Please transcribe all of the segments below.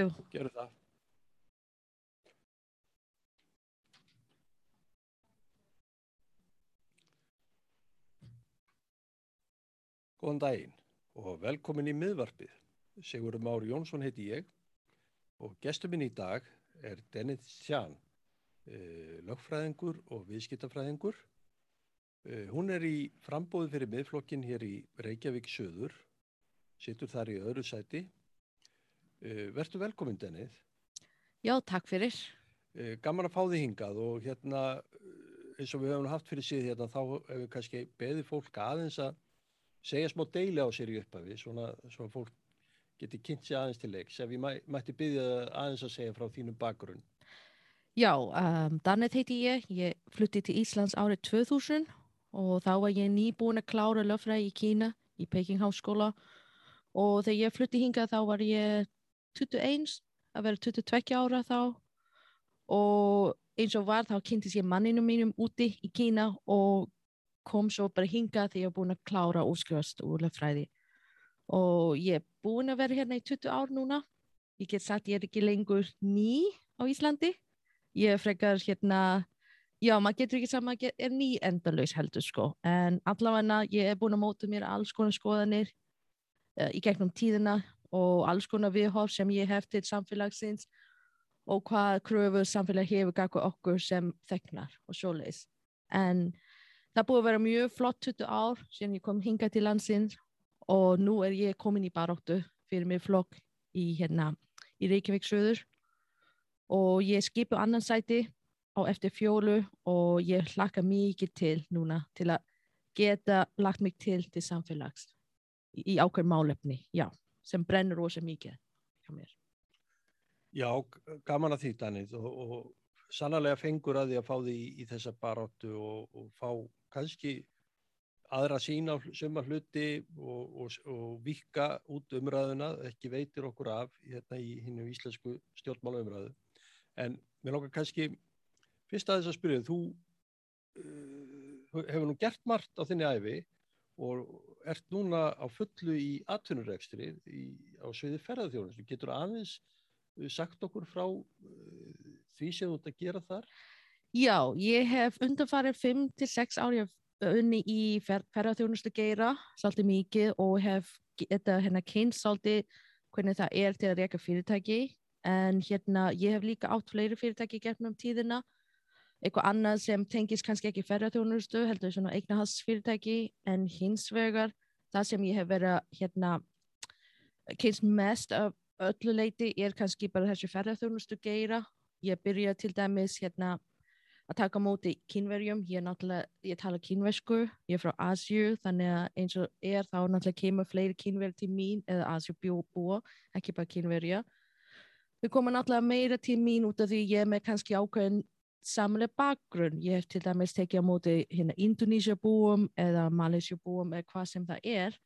Jú. Gerðu það. Góðan daginn og velkomin í miðvarpið. Sigurður Már Jónsson heiti ég og gestur minn í dag er Dennis Sján, lögfræðingur og viðskiptafræðingur. Eh, Hún er í frambóði fyrir miðflokkin hér í Reykjavík söður, situr þar í öðru sæti. Eh, Vertu velkomin Dennis. Já, takk fyrir. Eh, Gaman að fá þig hingað og hérna eh, eins og við höfum haft fyrir síð hérna þá hefur við kannski beðið fólk aðeins að segja smá deili á sér í upphafi svona, svona fólk geti kynnt sér aðeins til leiks ef ég mæ, mætti byggja aðeins að segja frá þínum bakgrunn. Já, um, Dannet heiti ég. Ég flutti til Íslands árið 2000 og þá var ég nýbúin að klára löffræði í Kína í Peking Háskóla og þegar ég flutti hingað þá var ég 21, að vera 22 ára þá og eins og var þá kynntist ég manninu mínum úti í Kína og kom svo bara hingað þegar ég var búin að klára úrskrifast úr löffræði og ég er búin að vera hérna í 20 ár núna. Ég get sagt ég er ekki lengur ný á Íslandi. Ég frekar hérna Já, maður getur ekki saman að er ný endalaus heldur sko, en allavega ég er búin að móta mér alls konar skoðanir uh, í gegnum tíðina og alls konar viðhóf sem ég hef til samfélagsins og hvað kröfur samfélag hefur gagvað okkur sem þegnar og svoleiðis. En það búið að vera mjög flott 20 ár sem ég kom hinga til landsins og nú er ég komin í baróttu fyrir mig flokk í hérna í Reykjavík söður og ég skipu annan sæti á eftir fjólu og ég hlakka mikið til núna til að geta lagt mig til til samfélags í ákveð málefni, já, sem brennur rosa mikið hjá mér. Já, gaman að því Danið og, og sannlega fengur að því að fá því í, í þessa baróttu og, og fá kannski aðra sína suma hluti og, og vika út umræðuna, ekki veitir okkur af hérna í hinnu íslensku stjórnmála umræðu. En mér lókar kannski fyrst að þess að spyrja, þú uh, hefur nú gert margt á þinni æfi og ert núna á fullu í atvinnurekstri á sviði ferðarþjónustu. Getur aðeins sagt okkur frá uh, því sem þú ert að gera þar? Já, ég hef undanfarið 5-6 ári unni í fer ferðarþjónustu geira svolítið mikið og hef þetta hérna kynst svolítið hvernig það er til að reyka fyrirtæki en hérna ég hef líka átt fleiri fyrirtæki gefnum tíðina eitthvað annað sem tengis kannski ekki ferðarþjónustu heldur svona eignahals-fyrirtæki en hins vegar það sem ég hef verið hérna kynst mest af öllu leiti er kannski bara þessi ferðarþjónustu geira ég byrja til dæmis hérna að taka móti kynverjum, ég er náttúrulega, ég tala kynversku, ég er frá Asju, þannig að eins og er þá náttúrulega kemur fleiri kynverjum til mín eða Asju búa, ekki bara kynverja. Þau koma náttúrulega meira til mín út af því ég er með kannski ákveðin samlega bakgrunn. Ég hef til dæmis tekið á móti hérna Indonesia búum eða Malaysia búum eða hvað sem það er.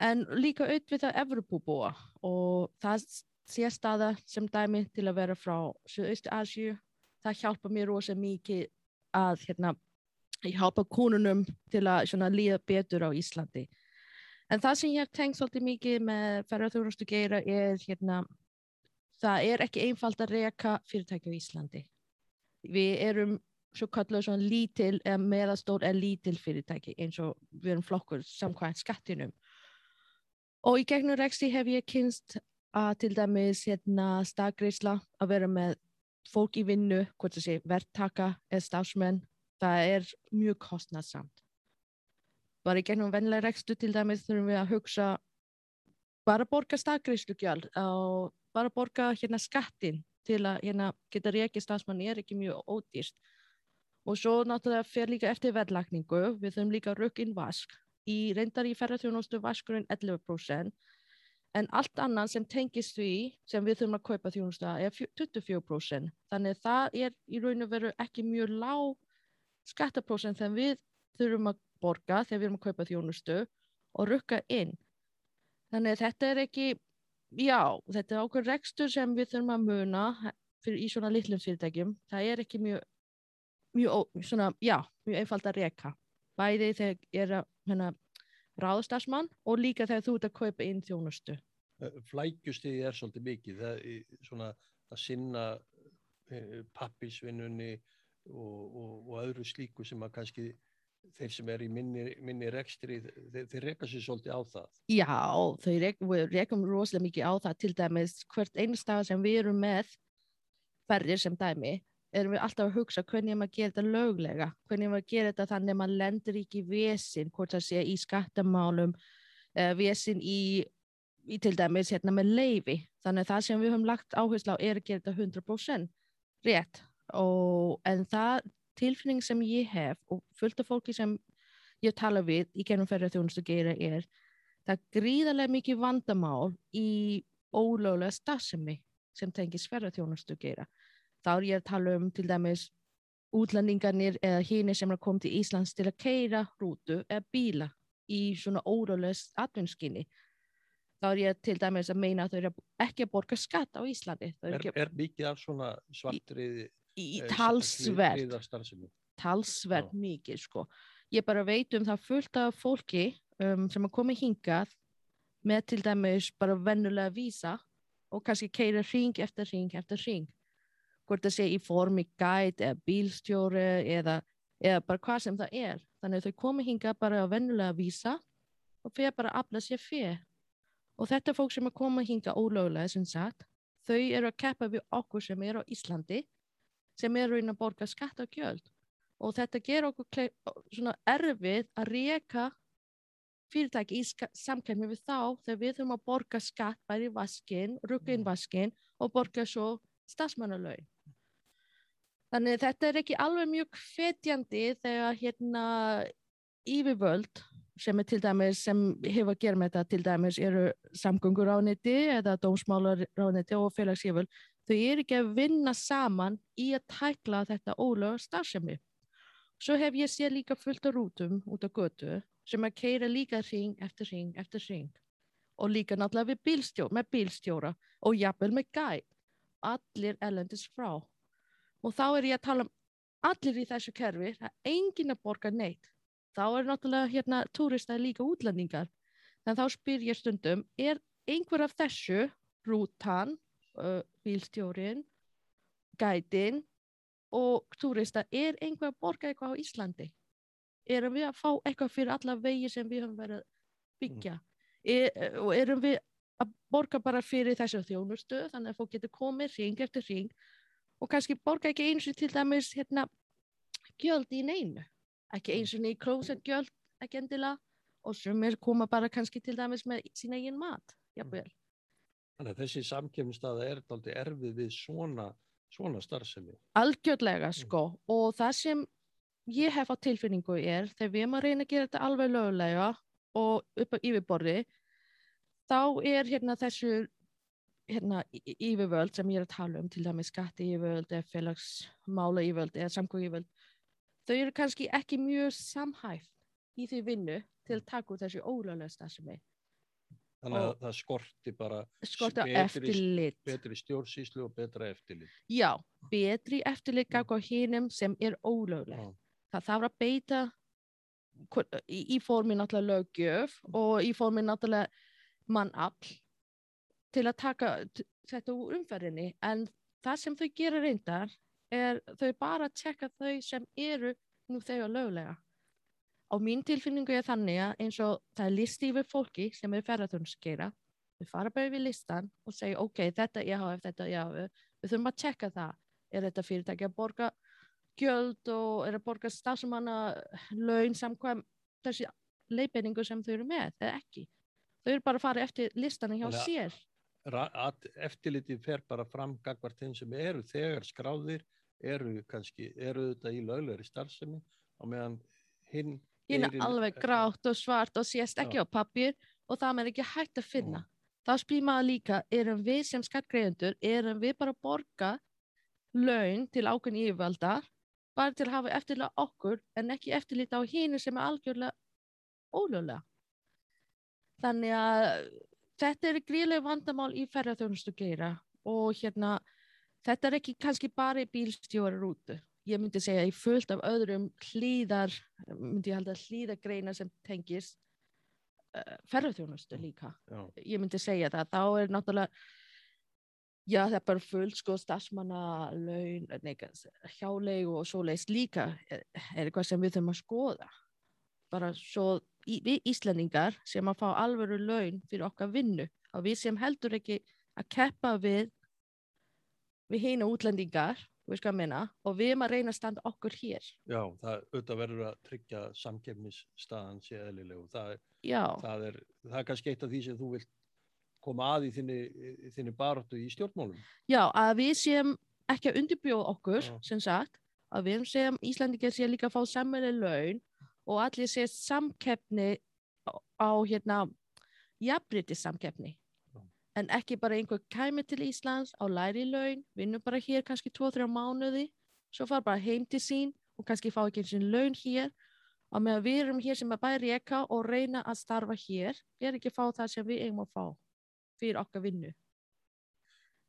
En líka auðvitað Evropu búa og það sé staða sem dæmi til að vera frá Suðaust Asju það hjálpa mér rosa mikið að hérna, hjálpa konunum til að svona, líða betur á Íslandi. En það sem ég hef tengt svolítið mikið með ferðarþjónustu geira er hérna, það er ekki einfalt að reyka fyrirtæki á Íslandi. Við erum svo kalluð svona lítil eða meðastór eða lítil fyrirtæki eins og við erum flokkur samkvæmt skattinum. Og í gegnum reksti hef ég kynst að til dæmis hérna, staðgreisla að vera með fólk í vinnu, hvort það sé verktaka eða stafsmenn, það er mjög kostnadsamt. Bara í gegnum vennilega rekstu til dæmis þurfum við að hugsa bara borga staðgreifslugjald og bara borga hérna skattin til að hérna, geta reikið stafsmann er ekki mjög ódýrst. Og svo náttúrulega fer líka eftir verðlagningu, við þurfum líka rökk inn vask. Í reyndar í ferðarþjónustu vaskurinn 11% en allt annað sem tengist því sem við þurfum að kaupa þjónusta er 24%. Þannig það er í raun og veru ekki mjög lág skattaprósent þegar við þurfum að borga þegar við erum að kaupa þjónustu og rukka inn. Þannig þetta er ekki, já, þetta er okkur rekstur sem við þurfum að muna fyrir í svona litlum fyrirtækjum. Það er ekki mjög, mjög, svona, já, mjög einfalt að reka. Bæði þegar ég er hérna, ráðstafsmann og líka þegar þú ert að kaupa inn þjónustu. flækjustigi er svolítið mikið, það er svona að sinna eh, pappisvinnunni og, og, og öðru slíku sem að kannski þeir sem er í minni, minni rekstri, þeir, þeir reka sér svolítið á það. Já, þau rek, rekum rosalega mikið á það til dæmis hvert einstað sem við erum með ferðir sem dæmi erum við alltaf að hugsa hvernig maður gerir þetta löglega, hvernig maður gerir þetta þannig að maður lendur ekki í vesin, hvort það sé í skattamálum, vesin í, í til dæmis hérna með leifi. Þannig að það sem við höfum lagt áherslu á er að gera þetta 100% rétt. Og, en það tilfinning sem ég hef og fullt af fólki sem ég tala við í gennum ferðarþjónustu gera er það gríðarlega mikið vandamál í ólögulega stafsemi sem tengis ferðarþjónustu gera þá er ég að tala um til dæmis útlandingarnir eða hínir sem er að koma til Íslands til að keira rútu eða bíla í svona óráðlega atvinnskinni. Þá er ég til dæmis að meina að þau eru ekki að borga skatt á Íslandi. Er, er, er mikið af svona svartriði? Í, í talsverð, talsverð Já. mikið sko. Ég bara veit um það fullt af fólki um, sem að koma hingað með til dæmis bara vennulega vísa og kannski keira ring eftir ring eftir ring hvort það sé í formi gæt eða bílstjóri eða, eða bara hvað sem það er. Þannig að þau komi hinga bara á vennulega vísa og fyrir bara að afla sér fyrir. Og þetta fólk sem er komið hinga ólögulega sem sagt. Þau eru að keppa við okkur sem eru á Íslandi sem eru inn að borga skatt og gjöld. Og þetta ger okkur svona erfið að reyka fyrirtæki í samkæmi við þá þegar við þurfum að borga skatt bæri vaskin, rukka inn mm. vaskin og borga svo stafsmannalögin. Þannig þetta er ekki alveg mjög fetjandi þegar hérna yfirvöld sem er til dæmis, sem hefur að gera með þetta til dæmis eru samgönguráðniti eða dómsmálaráðniti og félagsíföld, þau eru ekki að vinna saman í að tækla þetta ólega starfsemi. Svo hef ég séð líka fullt af rútum út á götu sem að keira líka ring eftir ring eftir ring og líka náttúrulega bílstjóra, með bílstjóra og jafnvel með gæt, allir ellendis frá og þá er ég að tala um allir í þessu kerfi, það er engin að borga neitt. Þá er náttúrulega hérna túrista líka útlendingar. Þannig þá spyr ég stundum, er einhver af þessu, rútan, uh, bílstjórin, gætin og túrista, er einhver að borga eitthvað á Íslandi? Erum við að fá eitthvað fyrir alla vegi sem við höfum verið að byggja? Mm. Er, og erum við að borga bara fyrir þessu þjónustu, þannig að fólk getur komið ring eftir ring og kannski borga ekki eins og til dæmis hérna gjöld í neinu ekki eins og í klósetgjöld ekki endilega og sem er koma bara kannski til dæmis með sín eigin mat jafnvel. Þannig að þessi samkjöfnstaða er aldrei erfið við svona, svona starfsemi. Algjörlega mm. sko mm. og það sem ég hef á tilfinningu er þegar við erum að reyna að gera þetta alveg lögulega og upp á yfirborði þá er hérna þessu hérna, yfirvöld sem ég er að tala um, til dæmis skatti yfirvöld eða félagsmála yfirvöld eða samkvæm yfirvöld, þau eru kannski ekki mjög samhæft í því vinnu til að taka út þessi ólöflega stafsemi. Þannig að það skorti bara skorti betri, betri stjórnsýslu og betra eftirlit. Já, betri eftirlit gaf á hinnum sem er ólöflega. Það þarf að beita í, í formi náttúrulega lögjöf og í formi náttúrulega mannafl til að taka þetta úr umferðinni en það sem þau gera reyndar er þau bara að tjekka þau sem eru nú þegar löglega. Á mín tilfinningu er þannig að eins og það er listi yfir fólki sem er ferðarþjónuskeira, við fara bara við listan og segja ok, þetta ég hafa þetta ég hafa, við þurfum að tjekka það. Er þetta fyrirtæki að borga gjöld og er að borga stafsumanna laun samkvæm þessi leifinningu sem þau eru með eða ekki. Þau eru bara að fara eftir listanum hjá sér eftirlitið fer bara fram gagvart þeim sem eru þegar skráðir eru kannski, eru þetta í löglegri starfsemi og meðan hinn hinn er alveg grátt og svart og sést ekki á pappir og það er ekki hægt að finna. Þá spýr maður líka, erum við sem skattgreðendur, erum við bara að borga laun til ákveðin yfirvalda bara til að hafa eftirlita okkur en ekki eftirlita á hinn sem er algjörlega ólöglega? Þannig að þetta er gríðlega vandamál í ferðarþjónustu geira og hérna þetta er ekki kannski bara í bílstjóri rútu. Ég myndi segja í fullt af öðrum hlýðar, myndi ég halda hlýðagreina sem tengist uh, ferðarþjónustu líka. Já, Ég myndi segja það, þá er náttúrulega, já það er bara fullt sko starfsmanna, laun, hjálegu og svoleiðis líka er, er eitthvað sem við þurfum að skoða. Bara svo í, við Íslendingar sem að fá alvöru laun fyrir okkar vinnu og við sem heldur ekki að keppa við við hina útlendingar, við sko að minna, og við erum að reyna að standa okkur hér. já það auðvitað verður að tryggja samkefnisstaðan sé eðlilegu. Það, það, er, það er kannski eitt af því sem þú vilt koma að í þinni, þinni baróttu í stjórnmálum. já, að við séum ekki að undirbjóða okkur, Já. sem sagt, að við séum Íslandingar séum líka að fá sammelega laun og allir séu samkeppni á, hérna, jafnbriti samkeppni. En ekki bara einhver kæmi til Íslands á læri laun, vinnur bara hér kannski 2-3 mánuði, svo fara bara heim til sín og kannski fá ekki eins og laun hér og meðan við erum hér sem að bæri reyka og reyna að starfa hér, er ekki að fá það sem við eigum að fá fyrir okkar vinnu.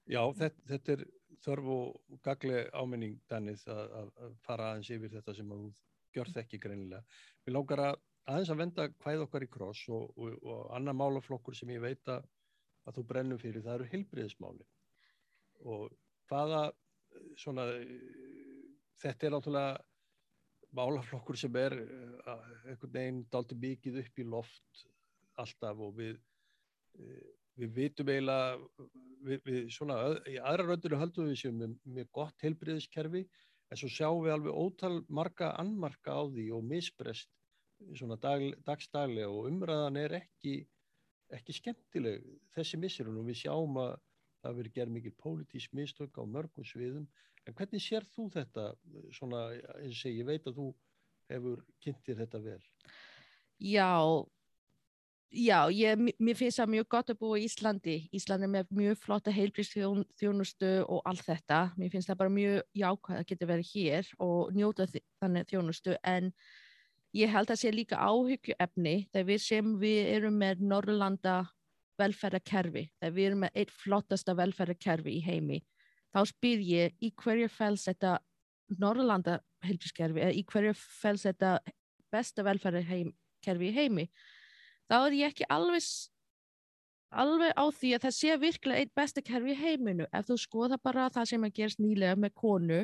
Já, þetta, þetta er þörf og gagli áminning Danið að, að, að fara aðeins yfir þetta sem að þú gjörð ekki greinilega. Við langar að aðeins að venda hvæð okkar í kross og, og, og annar málaflokkur sem ég veit að, að þú brennum fyrir, það eru heilbriðismáli. Og hvaða svona, þetta er náttúrulega málaflokkur sem er eh, einhvern veginn daldi mikið upp í loft alltaf og við eh, við vitum eiginlega við, við svona, í aðra röndinu höldum við séum með, með gott heilbriðiskerfi en svo sjáum við alveg ótal marga annmarka á því og misbrest svona dag, dagstaglega og umræðan er ekki ekki skemmtileg þessi missirun og við sjáum að það verið gerð mikil pólitísk mistök á mörgum sviðum en hvernig sér þú þetta svona, eins og ég veit að þú hefur kynntir þetta vel Já, já, ég, mér- finnst það mjög gott að búa í Íslandi. Íslandi er með mjög flotta heilbristþjónustu og allt þetta. Mér finnst það bara mjög jákvæð að geta verið hér og njóta þannig þjónustu en ég held að sé líka áhyggjuefni þegar sem við erum með Norrlanda velferðarkerfi, þegar við erum með eitt flottasta velferðarkerfi í heimi. Þá spyr ég í hverju fels þetta Norrlanda heilbrískerfi eða í hverju fels þetta besta velferðarkerfi í heimi þá er ég ekki alveg alveg á því að það sé virkilega eitt besta kerfi í heiminu ef þú skoða bara það sem að gerst nýlega með konu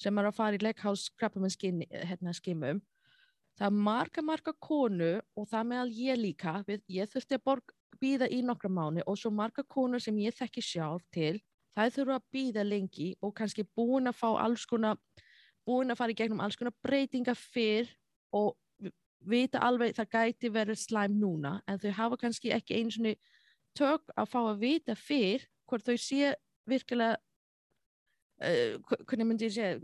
sem er að fara í leikhás krabbaminn hérna, skimum það er marga marga konu og það meðal ég líka við, ég þurfti að býða í nokkra mánu og svo marga konu sem ég þekki sjálf til það þurfa að býða lengi og kannski búin að fá alls konar búin að fara í gegnum alls konar breytinga fyrr og vi- vita alveg það gæti verið slæm núna en þau hafa kannski ekki einu svona tök að fá að vita fyrr hvort þau sé virkilega uh, hvernig myndi ég segja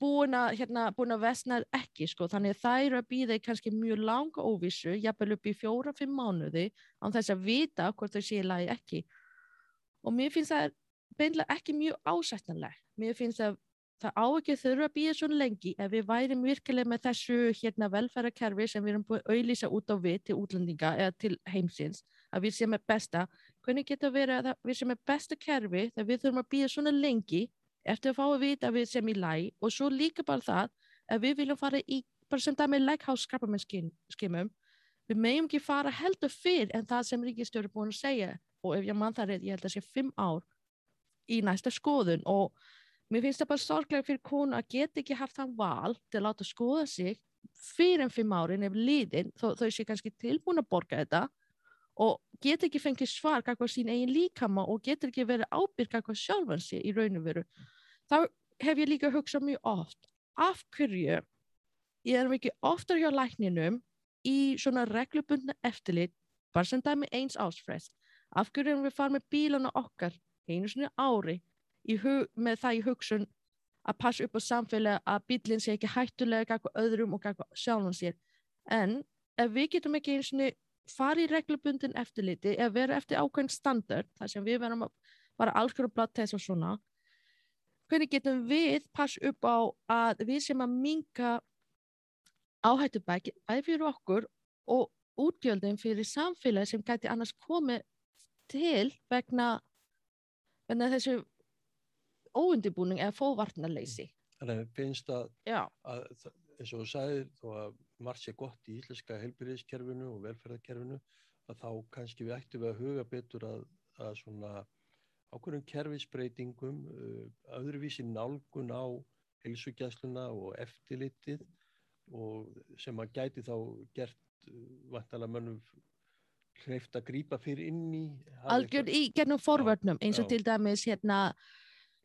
búin að, hérna, búin að vesna ekki sko, þannig að þær að býða í kannski mjög langa óvissu, jafnvel upp í fjóra-fimm mánuði án þess að vita hvort þau sé í lagi ekki. Og mér finnst það beinlega ekki mjög ásættanlegt. Mér finnst það það á ekki að þurfa að býja svo lengi ef við værim virkilega með þessu hérna velferðarkerfi sem við erum búin að auðlýsa út á við til útlendinga eða til heimsins að við séum með besta. Hvernig getur að það- við séum með besta kerfi þegar við þurfum að býja svona lengi eftir að fá að vita við sem í læg og svo líka bara það að við viljum fara í bara sem dæmi legháskrapamennsskimum við meðum ekki fara heldur fyrr en það sem ríkistjóri búin að segja. Og ef ég mann það er, ég held að sé fimm ár í næsta skoðun. Og mér finnst það bara sorglega fyrir konu að geta ekki haft þann val til að láta skoða sig fyrir en fimm árin ef liðin, þó, þau sé kannski tilbúin að borga þetta og geta ekki fengið svar kakvað sín eigin líkama og getur ekki verið ábyrg kakvað sjálfan sig í raun og veru. Þá hef ég líka hugsað mjög oft, af hverju ég erum ekki oftar hjá lækninum í svona reglubundna eftirlit, bara sem dæmi eins ásfrest, af hverju erum við farið með bílana okkar einu svona ári hug, með það í hugsun að passa upp á samfélag að bílinn sé ekki hættulega kakvað öðrum og kakvað sjálfan sér. En ef við getum ekki einu svona fara í reglubundin eftirliti eða vera eftir ákveðin standard þar sem við verðum að bara alls konar blottest og svona hvernig getum við passa upp á að við sem að minka áhættu bæði bæði fyrir okkur og útgjöldin fyrir samfélag sem gæti annars komið til vegna, vegna þessu óundibúning eða fóvarnarleysi. Þannig að finnst að, að eins og þú sagðir þó að margt sé gott í íslenska heilbyrðiskerfinu og velferðarkerfinu að þá kannski við ættum við að huga betur að, að svona ákveðum kerfisbreytingum, uh, öðruvísi nálgun á heilsugjæsluna og eftirlitið og sem að gæti þá gert uh, vantalega mönnum hreift að grýpa fyrir inn í Algjörð í gennum forvörnum eins og já. til dæmis hérna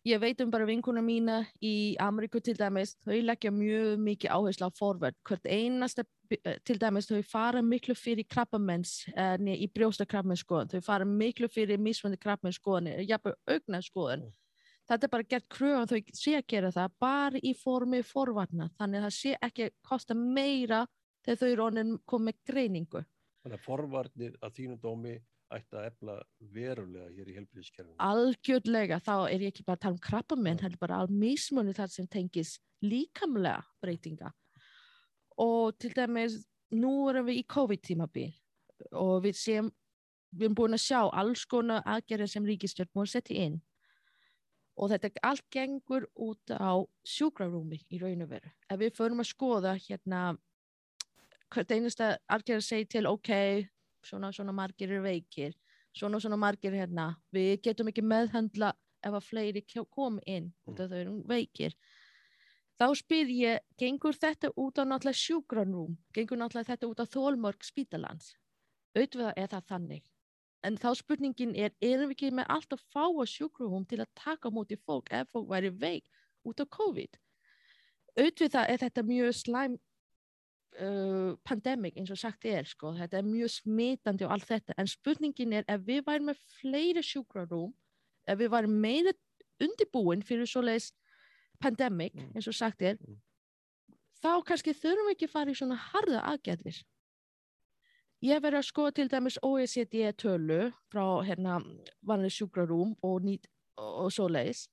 ég veit um bara vinkuna mína í Ameríku til dæmis, þau leggja mjög mikið áherslu á forvörn, hvert einasta eh, til dæmis þau fara miklu fyrir krabbamenns, eh, í brjóstakrabbamennsskoðun þau fara miklu fyrir misfandi krabbamennsskoðun, jafnveg augnaskoðun. Mm. þetta er bara gert kröðan þau sé að gera það bara í formi forvarna, þannig að það sé ekki að kosta meira þegar þau eru komið greiningu. Þannig að forvarnir að þínu dómi ætti að efla verulega hér í helbriðskerfinu? Algjörlega, þá er ég ekki bara að tala um krabbamenn, það er bara á mismunni þar sem tengis líkamlega breytinga. Og til dæmis, nú erum við í COVID-tímabil og við séum, við erum búin að sjá alls konar aðgerðir sem ríkistjórn múið að setja inn. Og þetta allt gengur út á sjúkrarúmi í raun og veru. Ef við förum að skoða hérna, hvert einasta aðgerð segir til, ok, svona svona margir eru veikir svona svona margir hérna. Við getum ekki meðhandla ef að fleiri kom inn út af þau eru veikir. Þá spyr ég, gengur þetta út á náttúrulega sjúgranrúm gengur náttúrulega þetta út á þólmörg spítalans? Auðvitað er það þannig. En þá spurningin er, erum við ekki með allt að fá að sjúgranrúm til að taka mútið fólk ef fólk væri veik út á COVID? Auðvitað er þetta mjög slæm uh, pandemic eins og sagt er sko, þetta er mjög smitandi og allt þetta en spurningin er ef við værim með fleiri sjúkrarúm ef við værim meira undibúin fyrir svo leiðis pandemic mm. eins og sagt er mm. þá kannski þurfum við ekki fara í svona harða aðgæðir ég verði að skoða til dæmis OECD tölu frá hérna vanlega sjúkrarúm og, nýt, og, og svo leiðis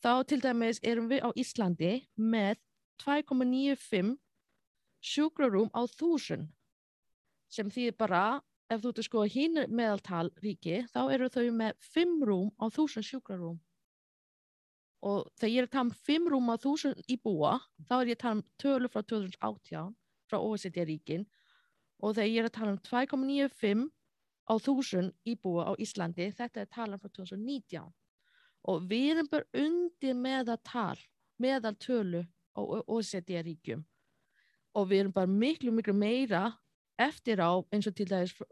þá til dæmis erum við á Íslandi með 2,95 sjúkrarúm á þúsund sem þýðir bara ef þú ert að skoða hín meðaltal ríki þá eru þau með fimm rúm á þúsund sjúkrarúm. Og þegar ég er að tala um fimm rúm á þúsund íbúa þá er ég að tala um tölu frá 2018 frá OECD ríkin og þegar ég er að tala um 2,95 á þúsund íbúa á Íslandi þetta er talan frá 2019 og við erum bara undir meðaltal meðaltölu á OECD ríkjum og við erum bara miklu, miklu meira eftir á eins og til dæmis frá,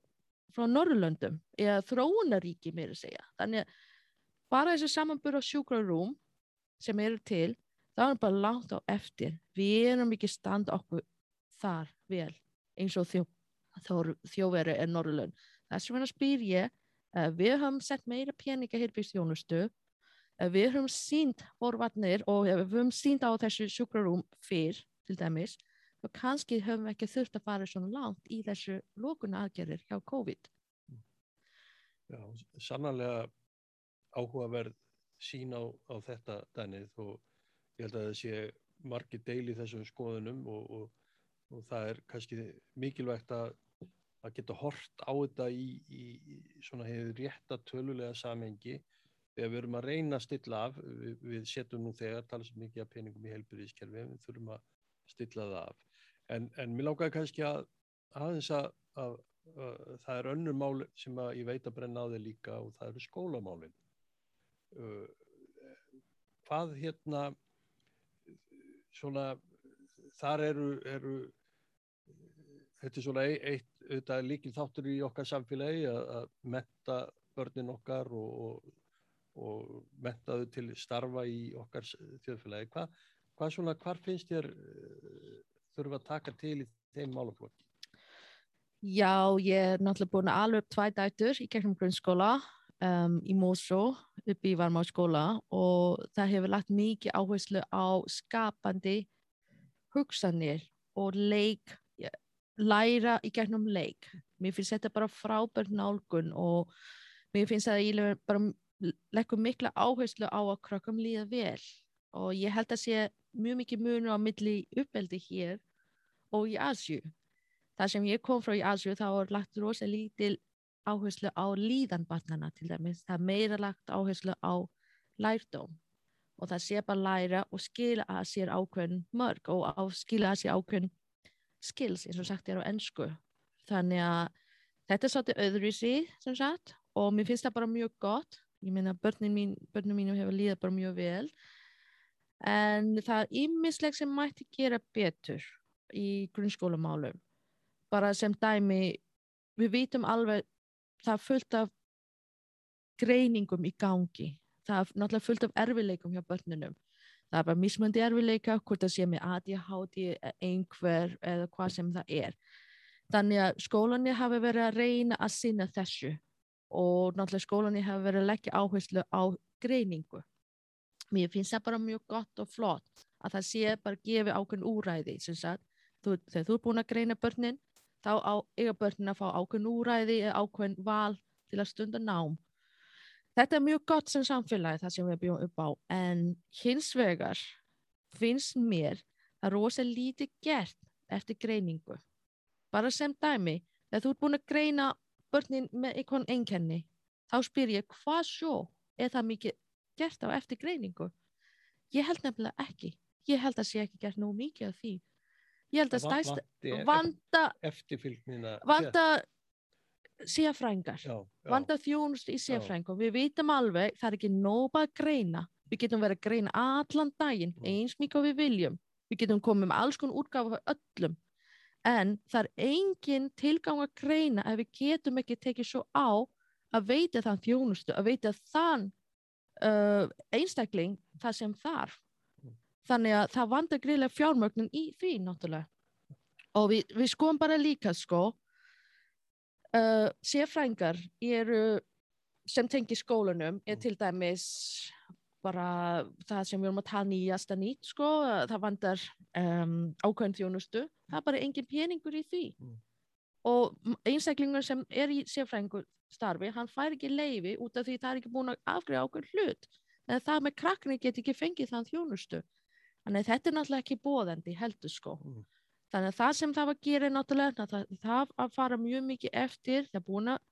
frá Norrlöndum eða þróunaríki meira segja. Þannig að bara þessi samanbúr á sjúkrarúm sem eru til, það er bara langt á eftir. Við erum ekki standa okkur þar vel eins og þjó, þjóveru er Norrlönd. Þess vegna spyr ég, uh, við höfum sett meira peninga þjónustu, uh, við höfum sínt forvarnir og við höfum sínt á þessu sjúkrarúm fyrr til dæmis og kannski höfum við ekki þurft að fara svona langt í þessu lókuna aðgerðir hjá COVID. Já, sannarlega áhugaverð sín á, á þetta dænið og ég held að það sé margi deil í þessum skoðunum og, og, og það er kannski mikilvægt að, að geta hort á þetta í, í, í svona hefur rétta tölulega samhengi þegar við erum að reyna að stilla af, við, við setjum nú þegar, tala svo mikið af peningum í helbyrðiskerfi, við þurfum að stilla það af En, en mér lákaði kannski að aðeins að, að, að, að það er önnur mál sem ég veit að brenna á þig líka og það eru skólamálinn. Uh, hvað hérna, svona, þar eru, eru þetta er svona eitt, þetta er líkil þáttur í okkar samfélagi að metta börnin okkar og, og, og metta þau til starfa í okkar þjóðfélagi. Hva, hvað svona, hvar finnst þér þurfa að taka til í þeim málaflokki? Já, ég er náttúrulega búin að alveg tvæ dætur í gegnum grunnskóla um, í Mósó upp í varmáskóla og það hefur lagt mikið áherslu á skapandi hugsanir og leik, læra í gegnum leik. Mér finnst þetta bara frábært nálgun og mér finnst að ég bara leggur mikla áherslu á að krökkum líða vel og ég held að sé mjög mikið munur á milli uppeldi hér og í Asju. Það sem ég kom frá í Asju þá er lagt rosa lítil áherslu á líðanbarnana til dæmis. Það er meira lagt áherslu á lærdóm og það sé bara læra og skila að sér ákveðin mörg og á skila að sér ákveðin skills eins og sagt er á ennsku. Þannig að þetta er svolítið öðruvísi sem sagt og mér finnst það bara mjög gott ég meina börnin mín, mínu hefur líðað bara mjög vel en það er ímisleg sem mætti gera betur í grunnskólamálum. Bara sem dæmi við vitum alveg það er fullt af greiningum í gangi. Það er náttúrulega fullt af erfileikum hjá börnunum. Það er bara mismöndi erfileika hvort það sé með ADHD einhver eða hvað sem það er. Þannig að skólani hafi verið að reyna að sinna þessu og náttúrulega skólani hafi verið að leggja áherslu á greiningu mér finnst það bara mjög gott og flott að það sé bara gefi ákveðin úræði þú, þegar þú er búin að greina börnin þá á, eiga börnin að fá ákveðin úræði eða ákveðin val til að stunda nám. Þetta er mjög gott sem samfélagi það sem við bjóðum upp á en hins vegar finnst mér að rosa lítið gert eftir greiningu. Bara sem dæmi þegar þú ert búin að greina börnin með einhvern einkenni þá spyr ég hvað svo er það mikið gert á eftir greiningu? Ég held nefnilega ekki. Ég held að sé ekki gert nú mikið af því. Ég held að stæst vanda eftirfylgnina vanda sérfrængar vanda þjónust í sérfrængu við vitum alveg það er ekki nóba að greina. Við getum verið að greina allan daginn mm. eins mikið við viljum. Við getum komið með alls konar útgáfa öllum. En það er engin tilgang að greina ef við getum ekki tekið svo á að veita þann þjónustu, að veita þann uh, einstakling það sem þarf þannig að það vandar greiðlega fjármögnum í því náttúrulega og við, við skoðum bara líka sko uh, sérfrængar eru sem tengi skólunum er mm. til dæmis bara það sem við erum að tala nýjast að nýtt sko, það vandar um, ákveðin þjónustu, það er bara engin peningur í því mm. Og einstaklingur sem er í sérfrængur starfi, hann fær ekki leiði út af því það er ekki búin að afgriða ákveð hlut. En það með krakni get ekki fengið þann þjónustu. Þannig að þetta er náttúrulega ekki bóðandi heldur sko. Mm. þannig að það sem það var að gera náttúrulega það, það að fara mjög mikið eftir það er búin að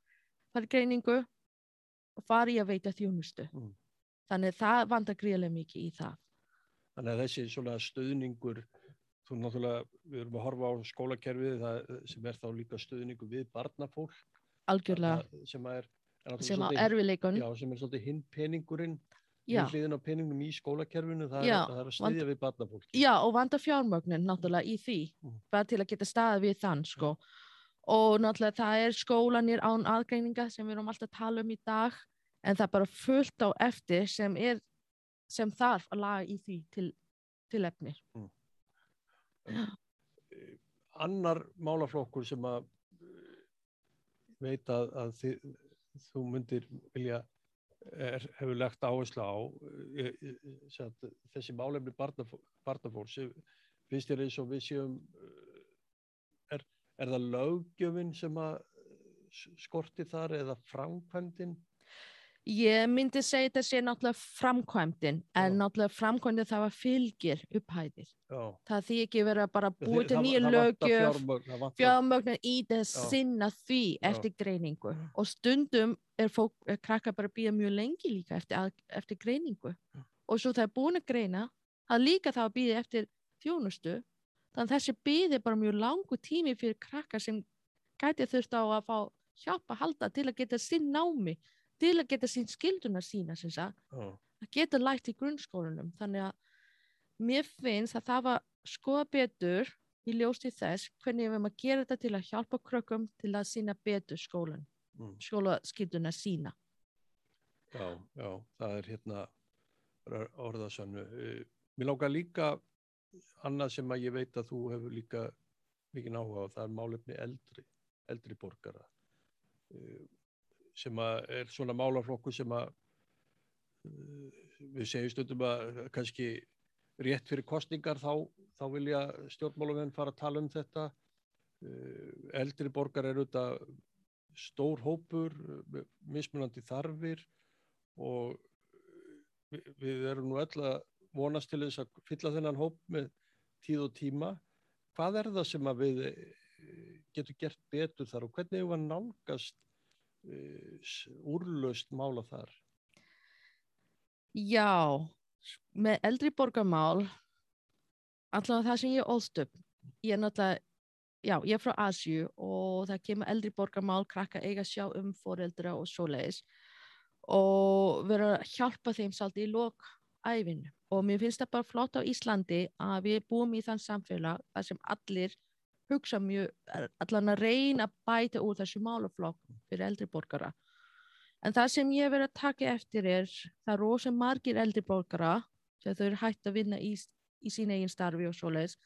fara í greiningu og fara í að veita þjónustu. Mm. þannig að það vandar gríðilega mikið í það. Þannig að þessi svona stöðningur þú náttúrulega, við erum að horfa á skólakerfið það, sem er þá líka stöðningu við barnafólk. Algjörlega. Sem er, er sem á erfileikun já, sem er svolítið hinn peningurinn hliðin á peningum í skólakerfinu það, já, er, það er að stiðja við barnafólki já og vanda fjármögnin náttúrulega í því. Mm. bara til að geta staðið við þann sko. og náttúrulega það er skólanir án aðgreininga sem við erum alltaf að tala um í dag en það er bara fullt á eftir sem er sem þarf að laga í því til, til efnir mm. Annar málaflokkur sem að veit að, að þið, þú myndir vilja er, hefur lagt áherslu á e, e, þessi málefni barnafólks finnst þér eins og við séum er, er það lögjöfin sem að skorti þar eða framkvæmdinn Ég myndi segja þetta sé náttúrulega framkvæmdinn en Já. náttúrulega framkvæmdinn það var fylgir upphæðir. Já. Það því ekki verið að bara búið til nýja lögjöf, fjármögnar í þess sinna því Já. eftir greiningu og stundum er fólk, er krakka bara að býja mjög lengi líka eftir, eftir greiningu og svo það er búin að greina, það líka þá að býja eftir þjónustu, þannig að þessi býði bara mjög langu tími fyrir krakka sem gæti þurft á að fá hjálpa að halda til að geta sinn námi til að geta sín skilduna sína oh. að geta lægt í grunnskólanum þannig að mér finnst að það var skoða betur í ljósti þess hvernig við erum að gera þetta til að hjálpa krökkum til að sína betur skólan mm. skólaskilduna sína Já, já, það er hérna orðasannu eh, Mér lákar líka annað sem að ég veit að þú hefur líka mikið náhuga á, það er málefni eldri eldri borgara eh, sem er svona málaflokku sem að við segjum stundum að kannski rétt fyrir kostningar þá, þá vilja stjórnmálum fara að tala um þetta. Uh, eldri borgar er auðvitað stór hópur mismunandi þarfir og við erum nú öll að vonast til þess að fylla þennan hóp með tíð og tíma. Hvað er það sem við uh, getum gert betur þar og hvernig hefur við nálgast úrlaust mála þar? Já, með eldri borgarmál allavega það sem ég óðst upp ég er náttúrulega já, ég er frá Asju og það kemur eldri borgarmál, krakka eiga sjá um foreldra og svoleiðis og vera að hjálpa þeim svolítið í lok æfinu og mér finnst það bara flott á Íslandi að við búum í þann samfélag þar sem allir hugsa mjög, allan að reyna að bæta úr þessu málaflokk fyrir eldri borgara. En það sem ég verið að taka eftir er það rosa margir eldri borgara þegar þau eru hægt að vinna í, í sín eigin starfi og svoleiðis.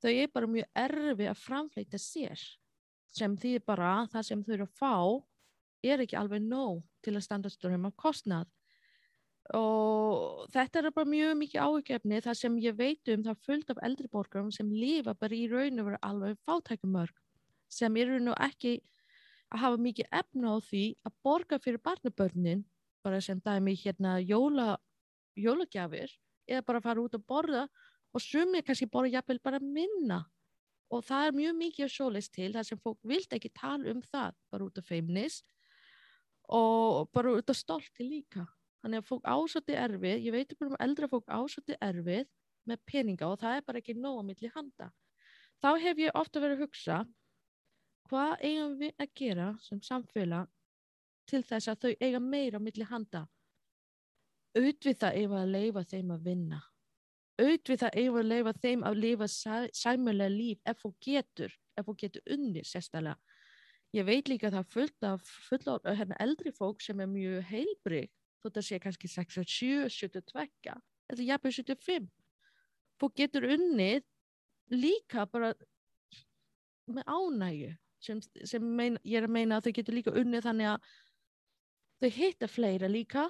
Þau er bara mjög erfi að framfleyta sér sem því bara það sem þau eru að fá er ekki alveg nóg til að standa stundum af kostnað og þetta er bara mjög mikið áhugjefni þar sem ég veit um það fullt af eldri borgarum sem lifa bara í raun og vera alveg fátækumörg sem eru nú ekki að hafa mikið efna á því að borga fyrir barnabörnin bara sem dæmi hérna jóla, jólagjafir eða bara fara út að borða og sumir kannski bara jafnvel bara minna. Og það er mjög mikið svolítið til þar sem fólk vilt ekki tala um það bara út af feimnis og bara út af stolti líka þannig að fólk ásöndi erfið ég veit um eldra fólk ásöndi erfið með peninga og það er bara ekki nóg að milli handa. Þá hef ég ofta verið að hugsa hvað eigum við að gera sem samfélag til þess að þau eiga meira á milli handa? Auðvitað það ef að leifa þeim að vinna. Auðvitað eigum að leifa þeim að lifa sæ, sæmulega líf ef þú getur, ef þú getur unni sérstæðlega. Ég veit líka að það fullt af full á hérna, eldri fólk sem er mjög heilbrið, þótt að sé kannski 67, 72 eða jafnveg 75. Þú getur unnið líka bara með ánægu sem, sem mein, ég er að meina að þau getur líka unnið þannig að þau hitta fleira líka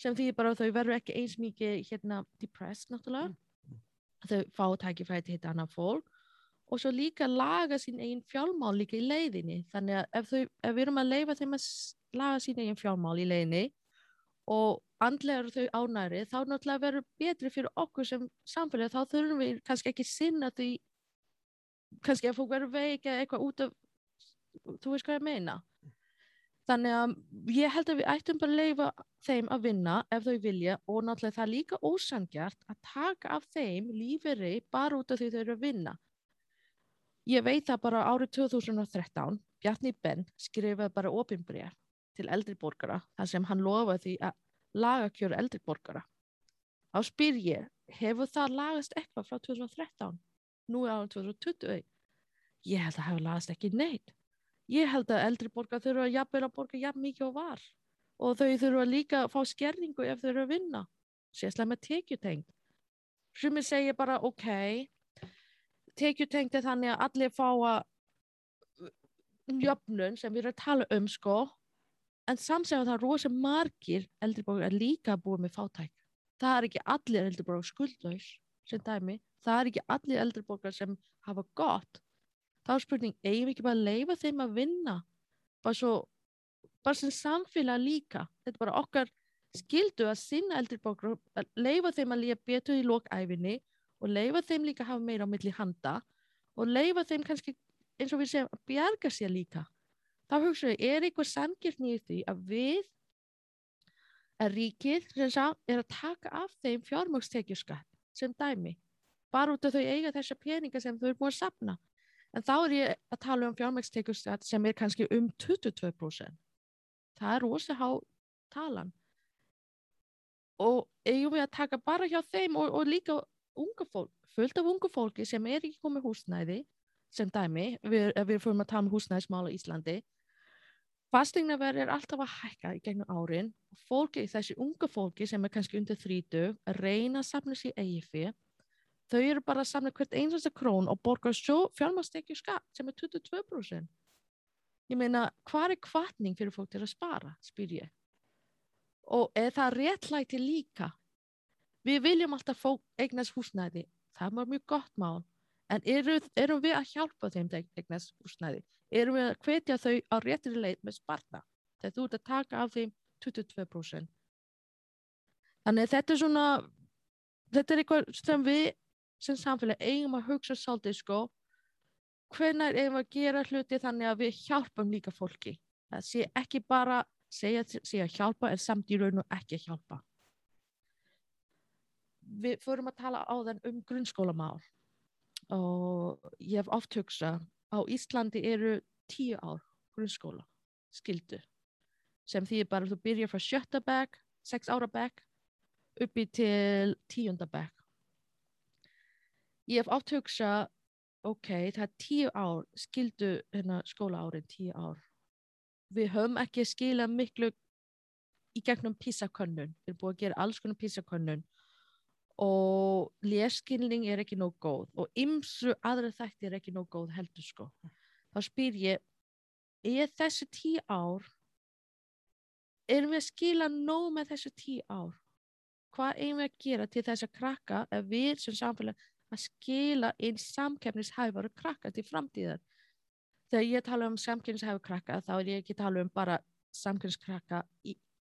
sem því bara þau verður ekki eins mikið hérna depressed náttúrulega mm. þau fá tækifæri til hitta annað fólk og svo líka laga sín eigin fjálmál líka í leiðinni þannig að ef, þau, ef við erum að leifa þeim að laga sín eigin fjálmál í leiðinni og andlega eru þau ánæri þá náttúrulega verður betri fyrir okkur sem samfélag. Þá þurfum við kannski ekki sinna því kannski að fólk verður veik eða eitthvað út af þú veist hvað ég meina. Þannig að ég held að við ættum bara að leifa þeim að vinna ef þau vilja og náttúrulega það er líka ósangjart að taka af þeim lífeyri bara út af því þau eru að vinna. Ég veit það bara árið 2013, Bjarni Benn skrifaði bara ofinbrér til eldriborgara þar sem hann lofaði því að laga kjöru eldriborgara. Á spyr ég, hefur það lagast eitthvað frá 2013? Nú er árið 2020. Ég held að hefur lagast ekki neitt ég held að eldri borgar þurfa að jafnvel að borga jafn mikið og var og þau þurfa líka að fá skerningu ef þau eru að vinna sérslega með tekjutengt sem ég segja bara ok tekjutengt er þannig að allir fá að jöfnun sem við erum að tala um sko en samsega það er rosa margir eldri borgar að líka búið með fátæk það er ekki allir eldri borgar skuldlaus sem dæmi, það er ekki allir eldri borgar sem hafa gott. Þá er spurning, eigum við ekki bara að leifa þeim að vinna? Bara svo bara sem samfélag líka. Þetta er bara okkar skildu að sinna eldri bókur að leifa þeim að líka betur í lókæfinni og leifa þeim líka að hafa meira á milli handa og leifa þeim kannski eins og við segjum að bjarga sér líka þá hugsaum við, er eitthvað samgjörn í því að við að ríkið sá, er að taka af þeim fjármögstekjurskatt sem dæmi bara út af þau eiga þessa peninga sem þau eru búin að sapna En þá er ég að tala um fjármækstekjurskatt sem er kannski um 22%. Það er rosa há talan. Og eigum við að taka bara hjá þeim og, og líka unga fólk, fullt af unga fólki sem er ekki komið húsnæði, sem dæmi, við, við fyrir að tala um húsnæðismál á Íslandi, fastegnaverð er alltaf að hækka í gegnum árin og fólki, þessi unga fólki sem er kannski undir 30, að reyna að sapna sér eigi fyrir þau eru bara að samla hvert einasta krón og borga svo fjármastekju skatt sem er 22%. Ég meina, hvað er kvartning fyrir fólk til að spara, spyr ég. Og er það réttlæti líka? Við viljum alltaf fólk eignast húsnæði, það var mjög gott mál, en eru, erum við að hjálpa þeim eignast húsnæði? Erum við að hvetja þau á réttri leið með sparta? Þegar þú ert að taka af þeim 22%. Þannig þetta er svona, þetta er eitthvað sem við sem samfélag eigum að hugsa svolítið sko hvernig eigum að gera hluti þannig að við hjálpum líka fólki það sé ekki bara segja, segja hjálpa en samt í raun og ekki hjálpa við förum að tala á þann um grunnskólamál og ég hef oft hugsað á Íslandi eru tíu ár grunnskóla skildu sem því bara þú byrjar frá sjötta bekk, sex ára bekk uppi til tíunda bekk. Ég hef oft hugsað ok, það er tíu ár skildu hérna skóla árin tíu ár. Við höfum ekki skila miklu í gegnum písakönnun við erum búið að gera alls konar písakönnun og leskilning er ekki nóg góð og ymsu aðra þætti er ekki nóg góð heldur sko. Þá spyr ég, er þessi tíu ár, erum við að skila nóg með þessu tíu ár? Hvað erum við að gera til þess að krakka ef við sem samfélag að skila einn samkefnishæfari krakka til framtíðar? Þegar ég tala um samkefnishæfari krakka þá er ég ekki tala um bara samkefniskrakka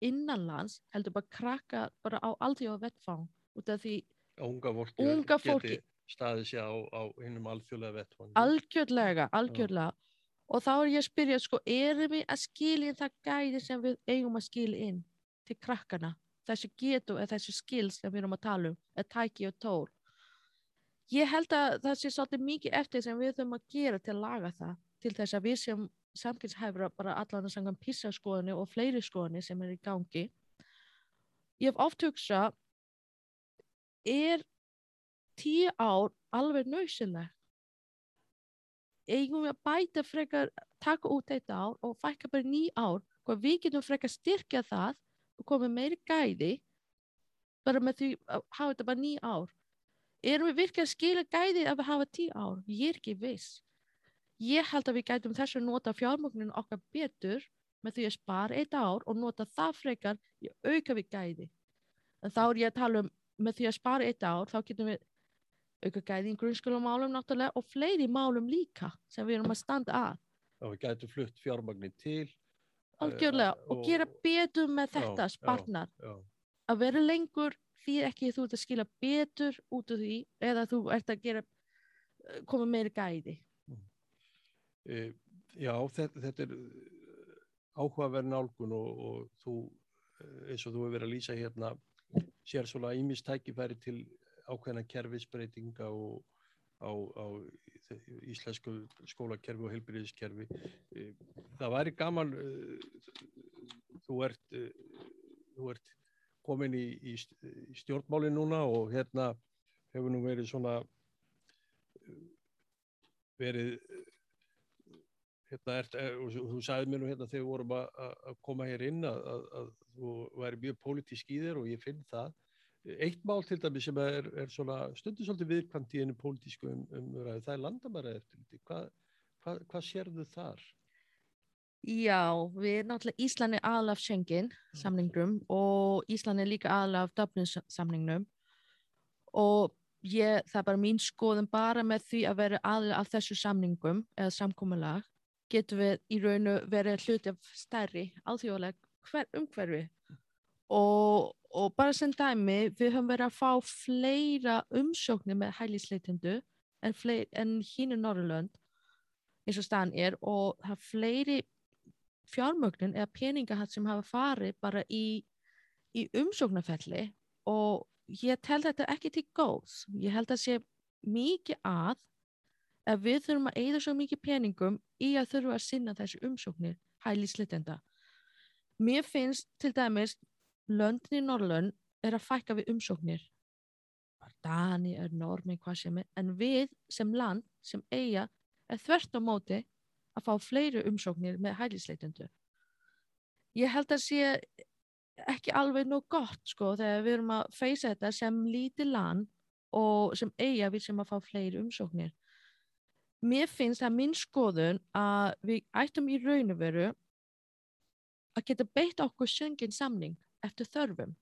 innanlands, heldur bara krakka bara á aldrei á vettfang út af því unga fólki, unga fólki geti staðið sér á, á einum alþjóðlega vettfangi. Algjörlega, algjörlega. Já. Og þá er ég að spyrja, sko, erum við að skilja það gæði sem við eigum að skilja inn til krakkana? Þessi getu eða þessi skil sem við erum að tala um, eða tæki og tól. Ég held að það sé svolítið mikið eftir sem við þurfum að gera til að laga það, til þess að við sem samkynnshæfra bara allan að sanga písaskoðinu og fleiri skoðinu sem er í gangi. Ég hef oft hugsað er tíu ár alveg nöysileg eigum við að bæta frekar taka út eitt ár og fækka bara ný ár? Hvað við getum frekar styrkja það og komið meiri gæði bara með því að hafa þetta bara ný ár? Erum við virkið að skila gæði að við hafa tíu ár? Ég er ekki viss. Ég held að við gætum þess að nota fjármögnin okkar betur með því að spara eitt ár og nota það frekar í auka við gæði. En þá er ég að tala um með því að spara eitt ár þá getum við auka gæði í grunnskólamálum náttúrulega og fleiri málum líka sem við erum að standa að. Og við gætum flutt fjármagnir til. Algjörlega uh, og, og gera betur með þetta já, sparnar. Já, já. Að vera lengur því ekki þú ert að skila betur út af því eða þú ert að gera eh, koma meiri gæði. Mm. E, já, þetta, þetta er áhugaverð nálgun og, og þú eins og þú hefur verið að lýsa hérna sér svona ímistækifæri til ákveðna kerfisbreytinga og á, á íslensku skólakerfi og heilbyrðiskerfi. E, það væri gaman, e, þú ert, e, þú ert komin í, í stjórnmáli núna og hérna hefur nú verið svona verið hérna ert, og þú sagði mér nú hérna þegar við vorum að koma hér inn að, að, að þú væri mjög pólitísk í þér og ég finn það. Eitt mál til dæmi sem er, er stundu svolítið viðkvæmt í einu pólitísku um, umræðu, það er landamæra eftir hvað hva, hva sérðu þar? Já, við náttúrulega Íslandi aðlaf Schengen samningnum og Íslandi líka aðlaf Dublin samningnum. Og ég, það er bara mín skoðum bara með því að vera aðlaf af þessu samningum eða samkómulag getum við í raunu verið hluti af stærri alþjóðleg umhverfi. Og og bara sem dæmi við höfum verið að fá fleira umsóknir með hælisleitendu en, en hínu Norrlönd eins og staðan er og það er fleiri fjármögnin eða peningahatt sem hafa farið bara í, í umsóknarfelli og ég tel þetta ekki til góðs. Ég held að sé mikið að ef við þurfum að eigða svo mikið peningum í að þurfa að sinna þessu umsóknir hælisleitenda. Mér finnst til dæmis löndin í Norrlön er að fækka við umsóknir. Dani er normi hvað sem er en við sem land, sem eiga er þvert á móti að fá fleiri umsóknir með hælisleitundu ég held að sé ekki alveg nóg gott sko þegar við erum að feysa þetta sem lítið land og sem eiga við sem að fá fleiri umsóknir mér finnst það minn skoðun að við ættum í raun og veru að geta beitt okkur söngin samning eftir þörfum.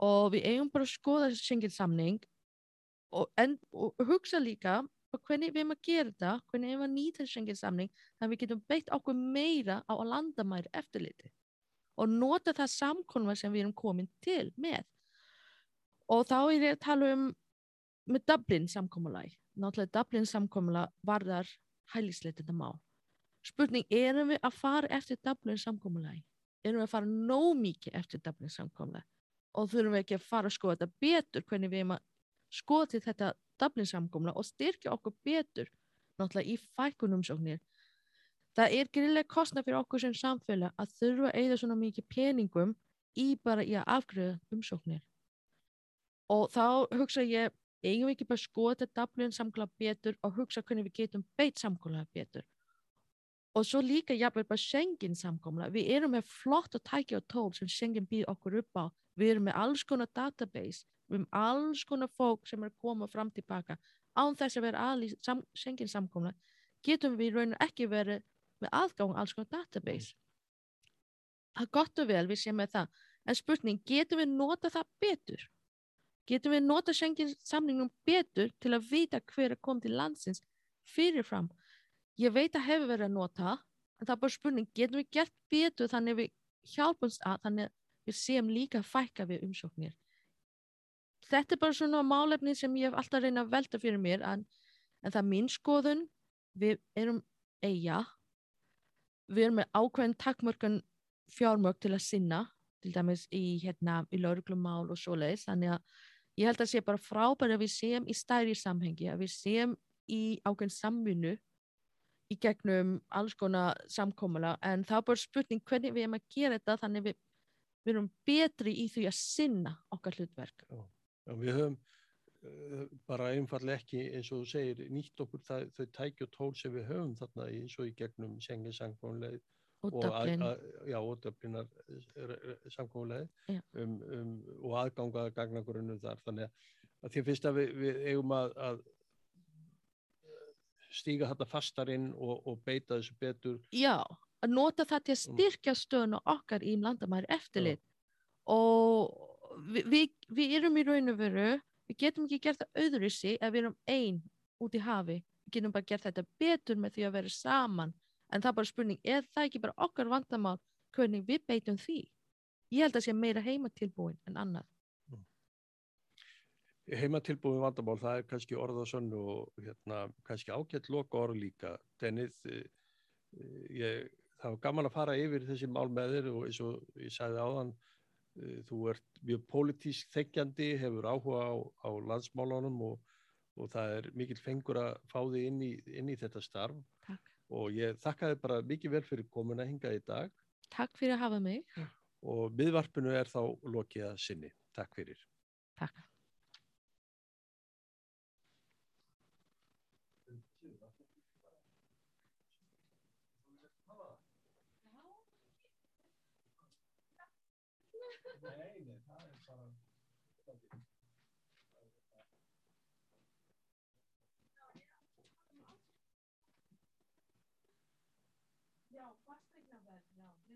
Og við eigum bara að skoða sengilsamning og, og hugsa líka hvernig við erum að gera þetta, hvernig við erum að nýta sengilsamning þannig að við getum beitt okkur meira á að landamæri eftirliti og nota það samkonva sem við erum komin til með. Og þá er ég að tala um með Dublin samkómulag náttúrulega Dublin samkómulag varðar hælisleitenda má spurning, erum við að fara eftir Dublin samkómulag erum við að fara nóg mikið eftir Dublin samkomla og þurfum við ekki að fara að skoða þetta betur hvernig við erum að skoða til þetta Dublin-samkomla og styrkja okkur betur náttúrulega í fækkun umsóknir. Það er grillega kostna fyrir okkur sem samfélag að þurfa að eigða svona mikið peningum í bara í að afgriða umsóknir. Og þá hugsa ég, eigum við ekki bara skoða Dublin-samkomla betur og hugsa hvernig við getum beitt samkomla betur. Og svo líka jafnveg bara Schengen samkomla. Við erum með flott að tækja og tól sem Schengen býð okkur upp á. Við erum með alls konar database, við erum alls konar fólk sem er að koma fram tilbaka án þess að vera aðlýst sam, Schengen samkomla. Getum við raun og ekki verið með aðgang alls konar database. Það er gott og vel, við séum með það. En spurning, getum við nota það betur? Getum við nota Schengen samningum betur til að vita hver er komið til landsins fyrirfram? ég veit að hefur verið að nota en það er bara spurning, getum við gert betur þannig við hjálpumst að þannig við séum líka fækka við umsóknir? Þetta er bara svona málefni sem ég hef alltaf reynað að velta fyrir mér en, en það er mín skoðun. Við erum eiga við erum með ákveðin takkmörkun fjármörk til að sinna til dæmis í, hérna, í lauruglumál og svo leiðis, þannig að ég held að sé bara frábæri að við séum í stærri samhengi, að við séum í ákveðin samvinnu í gegnum alls konar samkómala en það er bara spurning hvernig við erum að gera þetta þannig við, við erum betri í því að sinna okkar hlutverk. Já, já við höfum uh, bara einfallega ekki eins og þú segir nýtt okkur það, þau tæki og tól sem við höfum þarna eins og í gegnum senginsangkómleið og Döflinar samkómleið um, um, og aðgangaða gagnagrunum þar. Þannig að því fyrst að við, við eigum að, að stíga þetta fastar inn og, og beita þessu betur. Já, að nota það til að mm. styrkja stöðun okkar í landamæri eftirlit. Og við, við, við erum í raun og veru, við getum ekki gert það auðrisi ef við erum einn út í hafi, við getum bara gert þetta betur með því að vera saman en það er bara spurning, er það ekki bara okkar vandamál hvernig við beitum því? Ég held að það sé meira heimatilbúin en annað heimatilbúið vandamál, það er kannski orða sann og hérna, kannski ágætt loka orð líka. Dennið, eh, ég, það var gaman að fara yfir þessi mál með þér og eins og ég sagði áðan, eh, þú ert mjög pólitísk þekkjandi, hefur áhuga á, á landsmálunum og, og það er mikil fengur að fá þig inn í, inn í þetta starf. Og ég þakka þið bara mikið vel fyrir komin að hinga í dag. Takk fyrir að hafa mig. Og miðvarpinu er þá lokið að sinni. Takk fyrir. Takk.